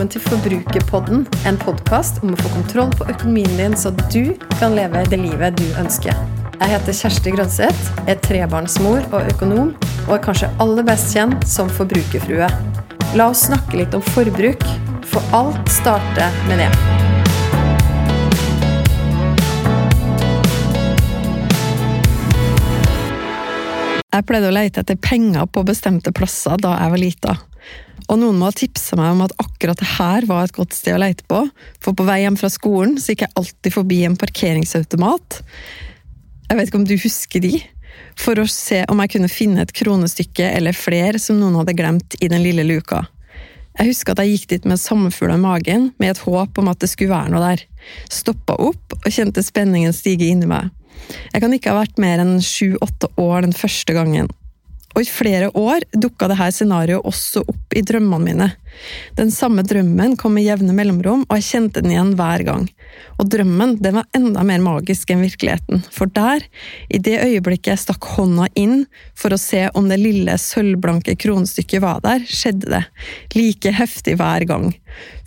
velkommen til Forbrukerpodden, en podkast om å få kontroll på økonomien din, så du kan leve det livet du ønsker. Jeg heter Kjersti Grønseth, er trebarnsmor og økonom, og er kanskje aller best kjent som forbrukerfrue. La oss snakke litt om forbruk, for alt starter med det. Jeg pleide å lete etter penger på bestemte plasser da jeg var lita. Og noen må ha tipsa meg om at akkurat det her var et godt sted å leite på, for på vei hjem fra skolen så gikk jeg alltid forbi en parkeringsautomat. Jeg vet ikke om du husker de? For å se om jeg kunne finne et kronestykke eller flere som noen hadde glemt i den lille luka. Jeg husker at jeg gikk dit med sommerfugler i magen, med et håp om at det skulle være noe der. Stoppa opp og kjente spenningen stige inni meg. Jeg kan ikke ha vært mer enn sju–åtte år den første gangen, og i flere år dukka dette scenarioet også opp i drømmene mine. Den samme drømmen kom i jevne mellomrom, og jeg kjente den igjen hver gang. Og drømmen den var enda mer magisk enn virkeligheten, for der, i det øyeblikket jeg stakk hånda inn for å se om det lille sølvblanke kronestykket var der, skjedde det, like heftig hver gang.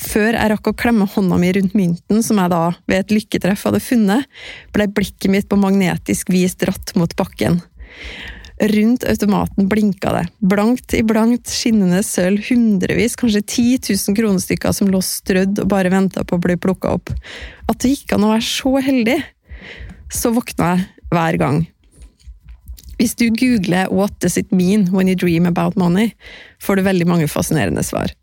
Før jeg rakk å klemme hånda mi rundt mynten som jeg da, ved et lykketreff, hadde funnet, ble blikket mitt på magnetisk vis dratt mot bakken. Rundt automaten blinka det. Blankt i blankt, skinnende sølv, hundrevis, kanskje 10 000 kronestykker som lå strødd og bare venta på å bli plukka opp. At det gikk an å være så heldig! Så våkna jeg hver gang. Hvis du googler 'What does it mean when you dream about money', får du veldig mange fascinerende svar.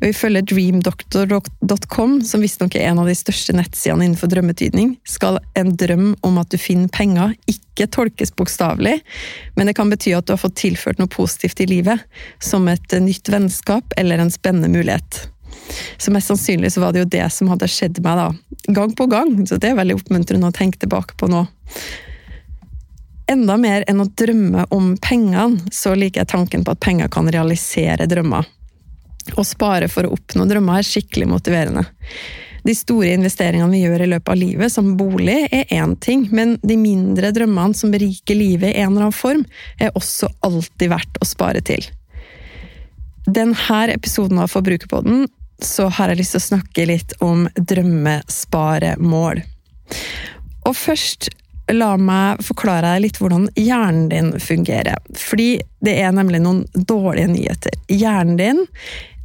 Og Ifølge dreamdoctor.com, som visstnok er en av de største nettsidene innenfor drømmetydning, skal en drøm om at du finner penger, ikke tolkes bokstavelig, men det kan bety at du har fått tilført noe positivt i livet, som et nytt vennskap eller en spennende mulighet. Så mest sannsynlig så var det jo det som hadde skjedd meg, da. Gang på gang, så det er veldig oppmuntrende å tenke tilbake på nå. Enda mer enn å drømme om pengene, så liker jeg tanken på at penger kan realisere drømmer. Å spare for å oppnå drømmer er skikkelig motiverende. De store investeringene vi gjør i løpet av livet, som bolig, er én ting, men de mindre drømmene som beriker livet i en eller annen form, er også alltid verdt å spare til. Denne episoden av Forbrukerpodden så har jeg lyst til å snakke litt om drømmesparemål. Og først la meg forklare deg litt hvordan hjernen din fungerer. Fordi det er nemlig noen dårlige nyheter. Hjernen din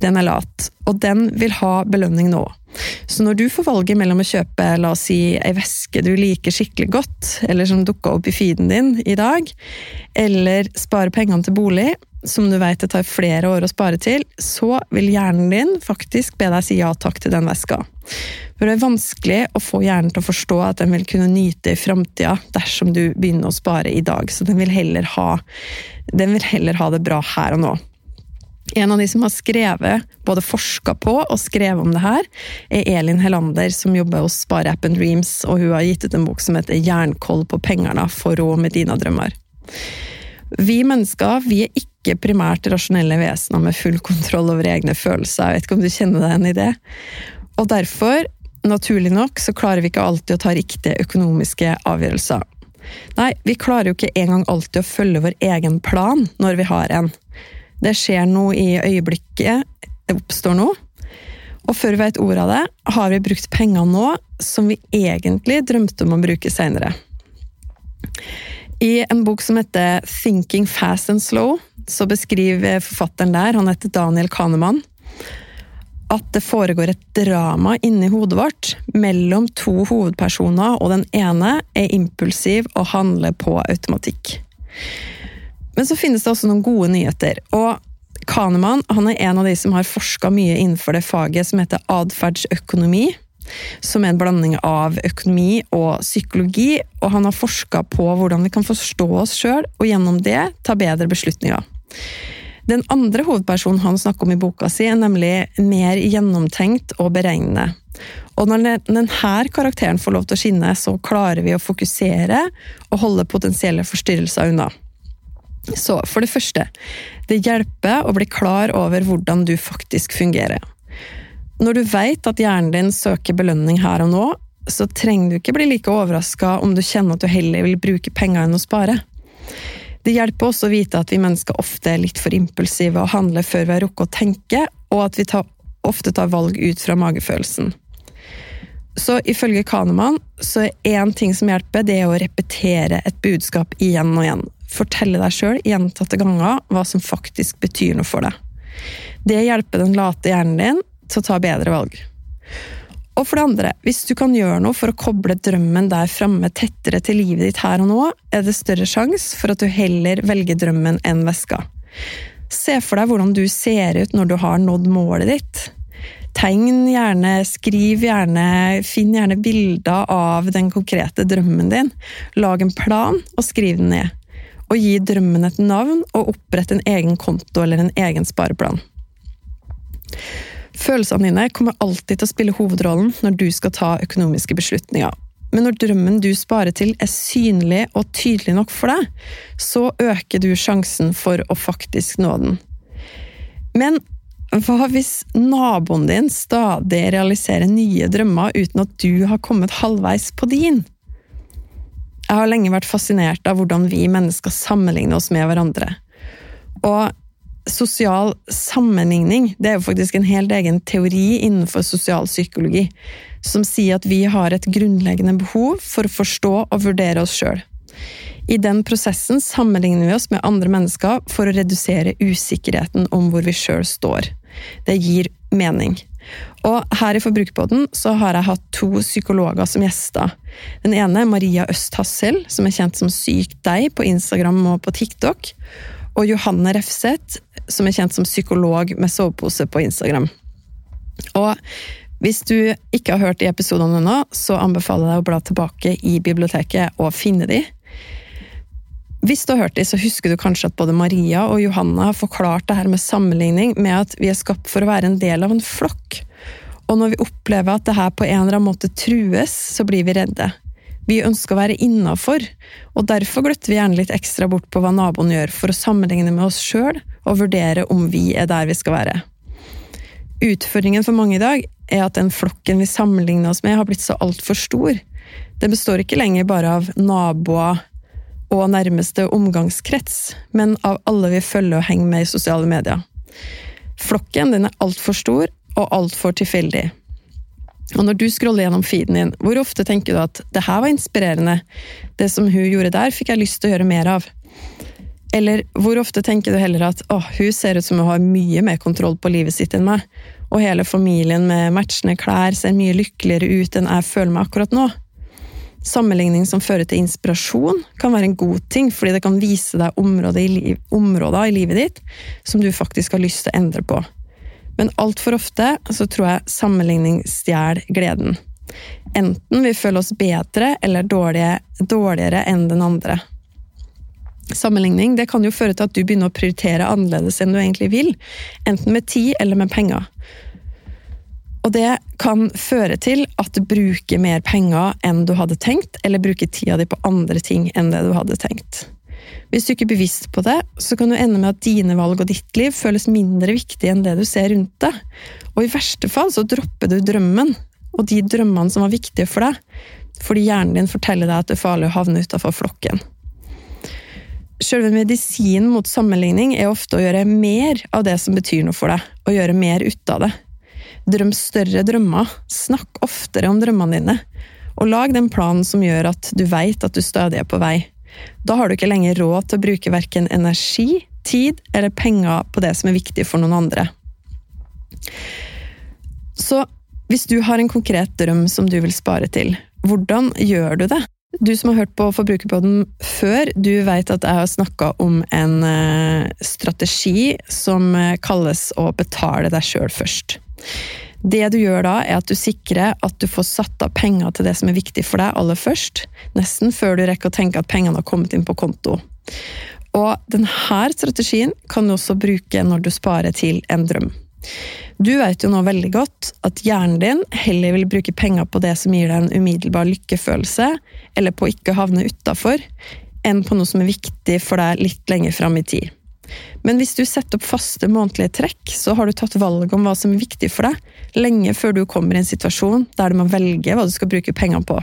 den er lat, og den vil ha belønning nå. Så når du får valget mellom å kjøpe la oss si, ei veske du liker skikkelig godt, eller som dukka opp i feeden din i dag, eller spare pengene til bolig, som du vet det tar flere år å spare til, så vil hjernen din faktisk be deg si ja takk til den veska. For det er vanskelig å få hjernen til å forstå at den vil kunne nyte i framtida dersom du begynner å spare i dag, så den vil ha, den vil heller ha det bra her og nå. En av de som har skrevet, både forska på og skrevet om det her, er Elin Helander, som jobber hos Spareappen Dreams, og hun har gitt ut en bok som heter Jernkoll på pengarna for råd med dine drømmer. Vi mennesker vi er ikke primært rasjonelle vesener med full kontroll over egne følelser, jeg vet ikke om du kjenner deg igjen i det? Og derfor, naturlig nok, så klarer vi ikke alltid å ta riktige økonomiske avgjørelser. Nei, vi klarer jo ikke engang alltid å følge vår egen plan når vi har en. Det skjer noe i øyeblikket. Det oppstår noe. Og før vi vet ordet av det, har vi brukt penger nå som vi egentlig drømte om å bruke seinere. I en bok som heter Thinking Fast and Slow, så beskriver forfatteren der, han heter Daniel Kahneman, at det foregår et drama inni hodet vårt mellom to hovedpersoner, og den ene er impulsiv og handler på automatikk. Men så finnes det også noen gode nyheter. og Kahneman han er en av de som har forska mye innenfor det faget som heter atferdsøkonomi. Som er en blanding av økonomi og psykologi. Og han har forska på hvordan vi kan forstå oss sjøl, og gjennom det ta bedre beslutninger. Den andre hovedpersonen han snakker om i boka si, er nemlig mer gjennomtenkt og beregnende. Og når denne karakteren får lov til å skinne, så klarer vi å fokusere og holde potensielle forstyrrelser unna. Så for det første, det hjelper å bli klar over hvordan du faktisk fungerer. Når du veit at hjernen din søker belønning her og nå, så trenger du ikke bli like overraska om du kjenner at du heller vil bruke penger enn å spare. Det hjelper også å vite at vi mennesker ofte er litt for impulsive og handler før vi har rukket å tenke, og at vi tar ofte tar valg ut fra magefølelsen. Så ifølge Kahneman så er én ting som hjelper, det er å repetere et budskap igjen og igjen. Fortelle deg sjøl gjentatte ganger hva som faktisk betyr noe for deg. Det hjelper den late hjernen din til å ta bedre valg. Og for det andre, hvis du kan gjøre noe for å koble drømmen der framme tettere til livet ditt her og nå, er det større sjanse for at du heller velger drømmen enn veska. Se for deg hvordan du ser ut når du har nådd målet ditt. Tegn gjerne, skriv gjerne, finn gjerne bilder av den konkrete drømmen din. Lag en plan og skriv den ned. Og gi drømmen et navn og opprett en egen konto eller en egen spareplan. Følelsene dine kommer alltid til å spille hovedrollen når du skal ta økonomiske beslutninger. Men når drømmen du sparer til er synlig og tydelig nok for deg, så øker du sjansen for å faktisk nå den. Men hva hvis naboen din stadig realiserer nye drømmer uten at du har kommet halvveis på din? Jeg har lenge vært fascinert av hvordan vi mennesker sammenligner oss med hverandre. Og sosial sammenligning det er jo faktisk en helt egen teori innenfor sosial psykologi, som sier at vi har et grunnleggende behov for å forstå og vurdere oss sjøl. I den prosessen sammenligner vi oss med andre mennesker for å redusere usikkerheten om hvor vi sjøl står. Det gir mening. Og her i Forbrukerpodden så har jeg hatt to psykologer som gjester. Den ene er Maria Øst Hassel, som er kjent som Syk deg på Instagram og på TikTok og Johanne Refseth, som er kjent som psykolog med sovepose på Instagram. Og hvis du ikke har hørt de episodene ennå, så anbefaler jeg deg å bla tilbake i biblioteket og finne de. Hvis du har hørt de, så husker du kanskje at både Maria og Johanna har forklart det her med sammenligning med at vi er skapt for å være en del av en flokk. Og når vi opplever at det her på en eller annen måte trues, så blir vi redde. Vi ønsker å være innafor, og derfor gløtter vi gjerne litt ekstra bort på hva naboen gjør, for å sammenligne med oss sjøl og vurdere om vi er der vi skal være. Utfordringen for mange i dag er at den flokken vi sammenligner oss med, har blitt så altfor stor. Den består ikke lenger bare av naboer og nærmeste omgangskrets, men av alle vi følger og henger med i sosiale medier. Flokken den er altfor stor og altfor tilfeldig. Og når du scroller gjennom feeden din, hvor ofte tenker du at 'det her var inspirerende', 'det som hun gjorde der, fikk jeg lyst til å gjøre mer av'? Eller hvor ofte tenker du heller at 'å, hun ser ut som hun har mye mer kontroll på livet sitt enn meg', og hele familien med matchende klær ser mye lykkeligere ut enn jeg føler meg akkurat nå'? Sammenligning som fører til inspirasjon, kan være en god ting, fordi det kan vise deg områder i, liv, områder i livet ditt som du faktisk har lyst til å endre på. Men altfor ofte så tror jeg sammenligning stjeler gleden. Enten vi føler oss bedre eller dårlige, dårligere enn den andre. Sammenligning det kan jo føre til at du begynner å prioritere annerledes enn du egentlig vil, enten med tid eller med penger. Og det kan føre til at du bruker mer penger enn du hadde tenkt, eller bruker tida di på andre ting enn det du hadde tenkt. Hvis du ikke er bevisst på det, så kan du ende med at dine valg og ditt liv føles mindre viktig enn det du ser rundt deg. Og i verste fall så dropper du drømmen, og de drømmene som var viktige for deg, fordi hjernen din forteller deg at det er farlig å havne utafor flokken. Selve medisinen mot sammenligning er ofte å gjøre mer av det som betyr noe for deg, og gjøre mer ut av det. Drøm større drømmer, snakk oftere om drømmene dine, og lag den planen som gjør at du veit at du stadig er på vei. Da har du ikke lenger råd til å bruke verken energi, tid eller penger på det som er viktig for noen andre. Så hvis du har en konkret drøm som du vil spare til, hvordan gjør du det? Du som har hørt på Forbrukerpodden før, du vet at jeg har snakka om en eh, strategi som eh, kalles å betale deg sjøl først. Det du gjør da, er at du sikrer at du får satt av penger til det som er viktig for deg aller først, nesten før du rekker å tenke at pengene har kommet inn på konto. Og denne strategien kan du også bruke når du sparer til en drøm. Du vet jo nå veldig godt at hjernen din heller vil bruke penger på det som gir deg en umiddelbar lykkefølelse, eller på å ikke havne utafor, enn på noe som er viktig for deg litt lenger fram i tid. Men hvis du setter opp faste månedlige trekk, så har du tatt valg om hva som er viktig for deg, lenge før du kommer i en situasjon der du må velge hva du skal bruke pengene på.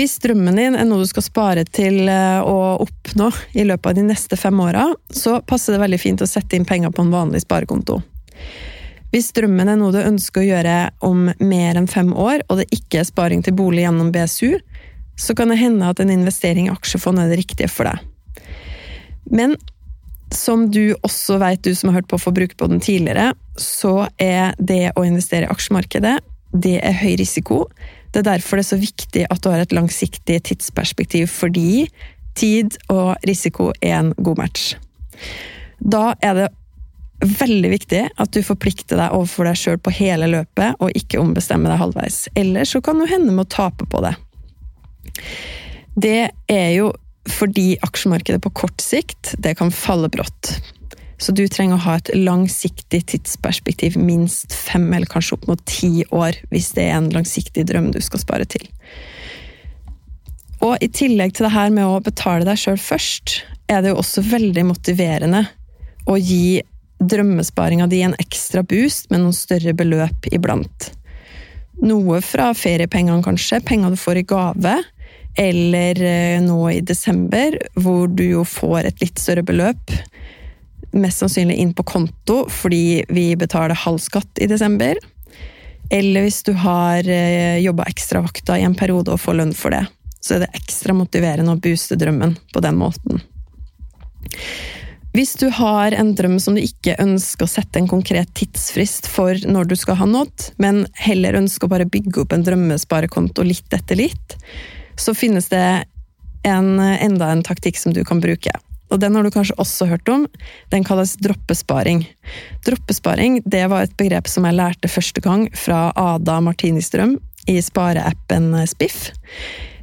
Hvis drømmen din er noe du skal spare til eh, å oppnå i løpet av de neste fem åra, så passer det veldig fint å sette inn penger på en vanlig sparekonto. Hvis drømmen er noe du ønsker å gjøre om mer enn fem år, og det ikke er sparing til bolig gjennom BSU, så kan det hende at en investering i aksjefond er det riktige for deg. Men som du også vet, du som har hørt på Forbrukerpodden tidligere, så er det å investere i aksjemarkedet det er høy risiko. Det er derfor det er så viktig at du har et langsiktig tidsperspektiv, fordi tid og risiko er en god match. Da er det veldig viktig at du forplikter deg overfor deg sjøl på hele løpet, og ikke ombestemmer deg halvveis. Ellers så kan du hende med å tape på det. Det er jo fordi aksjemarkedet på kort sikt det kan falle brått. Så du trenger å ha et langsiktig tidsperspektiv, minst fem eller kanskje opp mot ti år, hvis det er en langsiktig drøm du skal spare til. Og i tillegg til det her med å betale deg sjøl først, er det jo også veldig motiverende å gi drømmesparinga di en ekstra boost med noen større beløp iblant. Noe fra feriepengene, kanskje, penger du får i gave, eller eh, nå i desember, hvor du jo får et litt større beløp. Mest sannsynlig inn på konto, fordi vi betaler halv skatt i desember. Eller hvis du har eh, jobba ekstravakta i en periode og får lønn for det, så er det ekstra motiverende å booste drømmen på den måten. Hvis du har en drøm som du ikke ønsker å sette en konkret tidsfrist for når du skal ha nådd, men heller ønsker å bare bygge opp en drømmesparekonto litt etter litt, så finnes det en, enda en taktikk som du kan bruke. Og den har du kanskje også hørt om. Den kalles droppesparing. Droppesparing det var et begrep som jeg lærte første gang fra Ada Martinistrøm i spareappen Spiff.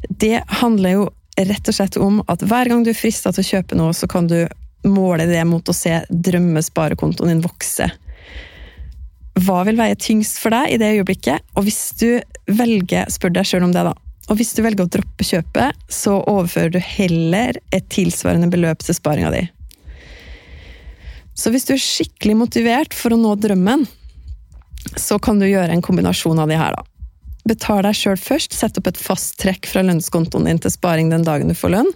Det handler jo rett og slett om at hver gang du er frista til å kjøpe noe, så kan du måle det mot å se drømmesparekontoen din vokse. Hva vil veie tyngst for deg i det øyeblikket? Og hvis du velger, spør deg sjøl om det, da. Og hvis du velger å droppe kjøpet, så overfører du heller et tilsvarende beløp til sparinga di. Så hvis du er skikkelig motivert for å nå drømmen, så kan du gjøre en kombinasjon av de her, da. Betal deg sjøl først, sett opp et fast trekk fra lønnskontoen din til sparing den dagen du får lønn.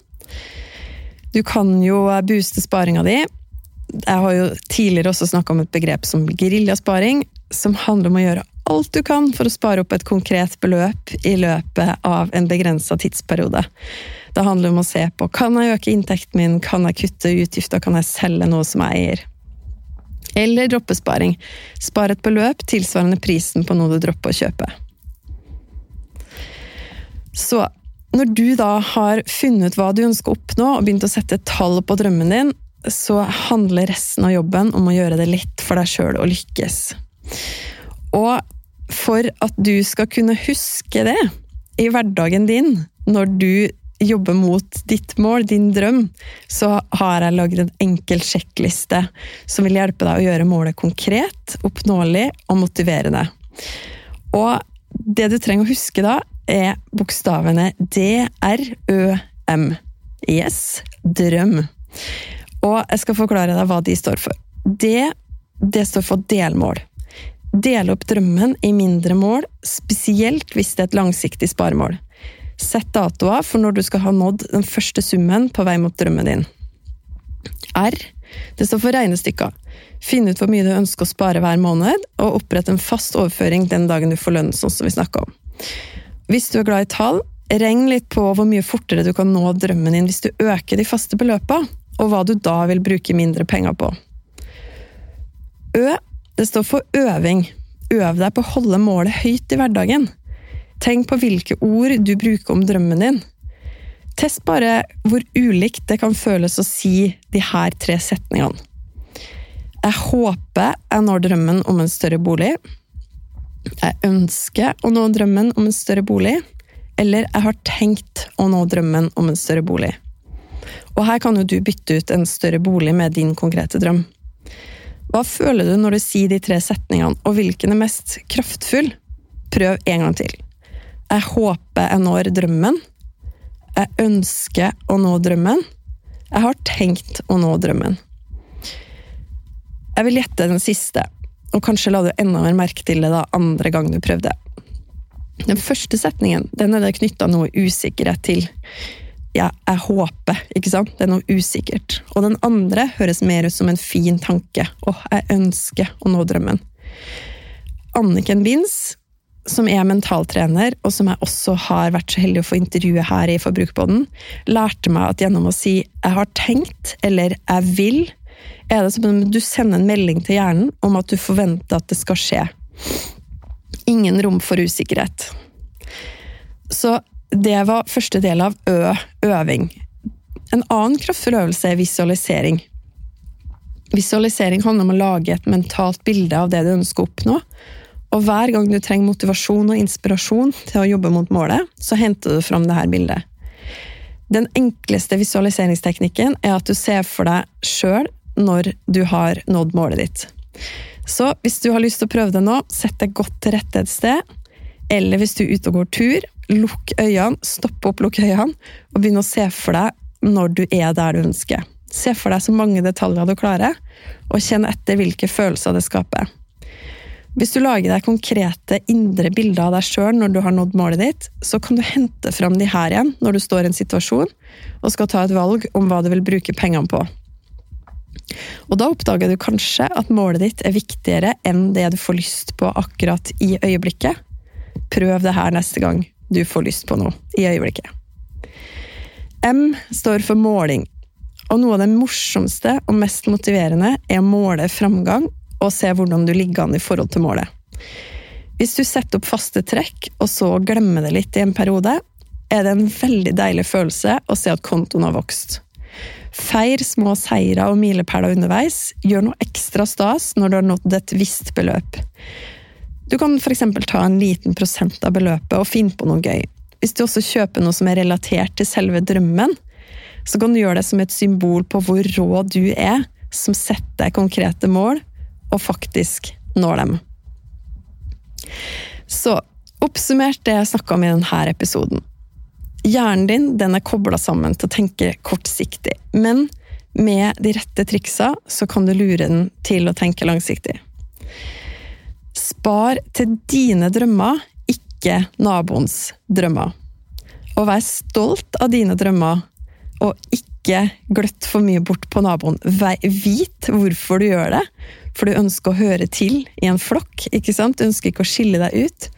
Du kan jo booste sparinga di. Jeg har jo tidligere også snakka om et begrep som geriljasparing, som handler om å gjøre alt du kan for å spare opp et konkret beløp i løpet av en begrensa tidsperiode. Det handler om å se på kan jeg øke inntekten min, kan jeg kutte utgifter, kan jeg selge noe som jeg eier. Eller droppesparing. Spar et beløp tilsvarende prisen på noe du dropper å kjøpe. Så når du da har funnet ut hva du ønsker å oppnå, og begynt å sette tall på drømmen din, så handler resten av jobben om å gjøre det lett for deg sjøl å lykkes. Og for at du skal kunne huske det i hverdagen din, når du jobber mot ditt mål, din drøm, så har jeg lagd en enkel sjekkliste som vil hjelpe deg å gjøre målet konkret, oppnåelig og motiverende. Og det du trenger å huske da, er bokstavene D-R-Ø-M. Yes, drøm. Og jeg skal forklare deg hva de står for. D, det står for delmål. Dele opp drømmen i mindre mål, spesielt hvis det er et langsiktig sparemål. Sett datoer for når du skal ha nådd den første summen på vei mot drømmen din. R, det står for regnestykker. Finn ut hvor mye du ønsker å spare hver måned, og opprett en fast overføring den dagen du får lønn, sånn som vi snakka om. Hvis du er glad i tall, regn litt på hvor mye fortere du kan nå drømmen din hvis du øker de faste beløpene, og hva du da vil bruke mindre penger på. Ø, det står for øving. Øv deg på å holde målet høyt i hverdagen. Tenk på hvilke ord du bruker om drømmen din. Test bare hvor ulikt det kan føles å si de her tre setningene. Jeg håper jeg når drømmen om en større bolig. Jeg ønsker å nå drømmen om en større bolig, eller jeg har tenkt å nå drømmen om en større bolig. Og her kan jo du bytte ut en større bolig med din konkrete drøm. Hva føler du når du sier de tre setningene, og hvilken er mest kraftfull? Prøv en gang til. Jeg håper jeg når drømmen. Jeg ønsker å nå drømmen. Jeg har tenkt å nå drømmen. Jeg vil gjette den siste og kanskje la du enda mer merke til det da andre gang du prøvde. Den første setningen den er det knytta noe usikkerhet til. Ja, jeg håper, ikke sant? Det er noe usikkert. Og den andre høres mer ut som en fin tanke. Åh, jeg ønsker å nå drømmen. Anniken Binds, som er mentaltrener, og som jeg også har vært så heldig å få intervjue her i Forbrukerpodden, lærte meg at gjennom å si 'jeg har tenkt' eller 'jeg vil', er det som om du sender en melding til hjernen om at du forventer at det skal skje. Ingen rom for usikkerhet. Så det var første del av Ø, øving. En annen kraftfull øvelse er visualisering. Visualisering handler om å lage et mentalt bilde av det du ønsker å oppnå, og hver gang du trenger motivasjon og inspirasjon til å jobbe mot målet, så henter du fram dette bildet. Den enkleste visualiseringsteknikken er at du ser for deg sjøl når du har nådd målet ditt. Så hvis du har lyst til å prøve det nå, sett deg godt til rette et sted. Eller hvis du er ute og går tur, lukk øynene, stopp opp, lukk øynene, og begynn å se for deg når du er der du ønsker. Se for deg så mange detaljer du klarer, og kjenn etter hvilke følelser det skaper. Hvis du lager deg konkrete indre bilder av deg sjøl når du har nådd målet ditt, så kan du hente fram de her igjen når du står i en situasjon og skal ta et valg om hva du vil bruke pengene på. Og da oppdager du kanskje at målet ditt er viktigere enn det du får lyst på akkurat i øyeblikket. Prøv det her neste gang du får lyst på nå, i øyeblikket. M står for måling, og noe av det morsomste og mest motiverende er å måle framgang og se hvordan du ligger an i forhold til målet. Hvis du setter opp faste trekk, og så glemmer det litt i en periode, er det en veldig deilig følelse å se at kontoen har vokst. Feir små seire og milepæler underveis, gjør noe ekstra stas når du har nådd et visst beløp. Du kan f.eks. ta en liten prosent av beløpet og finne på noe gøy. Hvis du også kjøper noe som er relatert til selve drømmen, så kan du gjøre det som et symbol på hvor rå du er, som setter konkrete mål og faktisk når dem. Så oppsummert det jeg snakka om i denne episoden. Hjernen din den er kobla sammen til å tenke kortsiktig, men med de rette triksa så kan du lure den til å tenke langsiktig. Spar til dine drømmer, ikke naboens drømmer. Og vær stolt av dine drømmer, og ikke gløtt for mye bort på naboen. Vit hvorfor du gjør det, for du ønsker å høre til i en flokk. ikke sant? Du ønsker ikke å skille deg ut.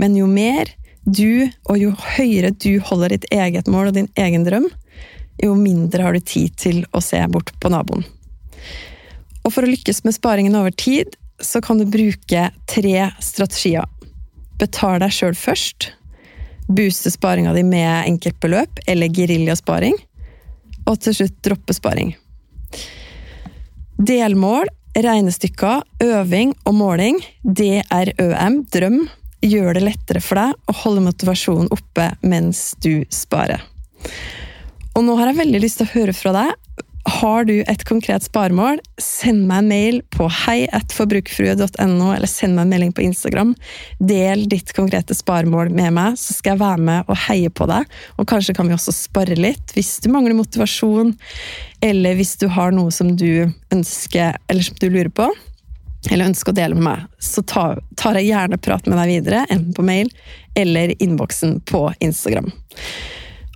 Men jo mer du, og jo høyere du holder ditt eget mål og din egen drøm, jo mindre har du tid til å se bort på naboen. Og for å lykkes med sparingen over tid, så kan du bruke tre strategier. Betal deg sjøl først. Booste sparinga di med enkeltbeløp eller geriljasparing. Og til slutt droppe sparing. Delmål regnestykker, øving og måling, DRØM, drøm, gjør det lettere for deg å holde motivasjonen oppe mens du sparer. Og nå har jeg veldig lyst til å høre fra deg. Har du et konkret sparemål, send meg en mail på heiatforbrukerfrue.no, eller send meg en melding på Instagram. Del ditt konkrete sparemål med meg, så skal jeg være med og heie på deg. Og kanskje kan vi også spare litt hvis du mangler motivasjon, eller hvis du har noe som du ønsker, eller som du lurer på, eller ønsker å dele med meg, så tar jeg gjerne prat med deg videre, enten på mail eller innboksen på Instagram.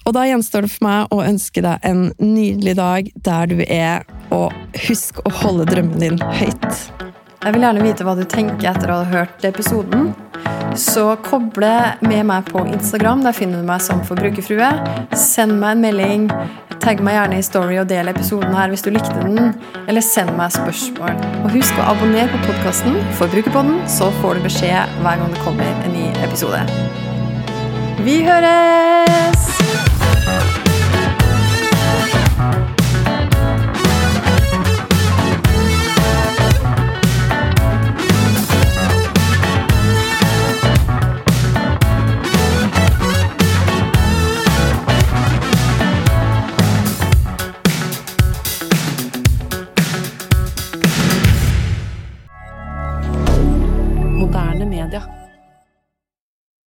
Og da gjenstår det for meg å ønske deg en nydelig dag der du er, og husk å holde drømmen din høyt. Jeg vil gjerne vite hva du tenker etter å ha hørt episoden. Så koble med meg på Instagram. Der finner du meg som forbrukerfrue. Send meg en melding. Tagg meg gjerne i story og del episoden her hvis du likte den. Eller send meg spørsmål. Og husk å abonnere på podkasten Forbrukerpodden, så får du beskjed hver gang det kommer en ny episode. Vi høres! Bye.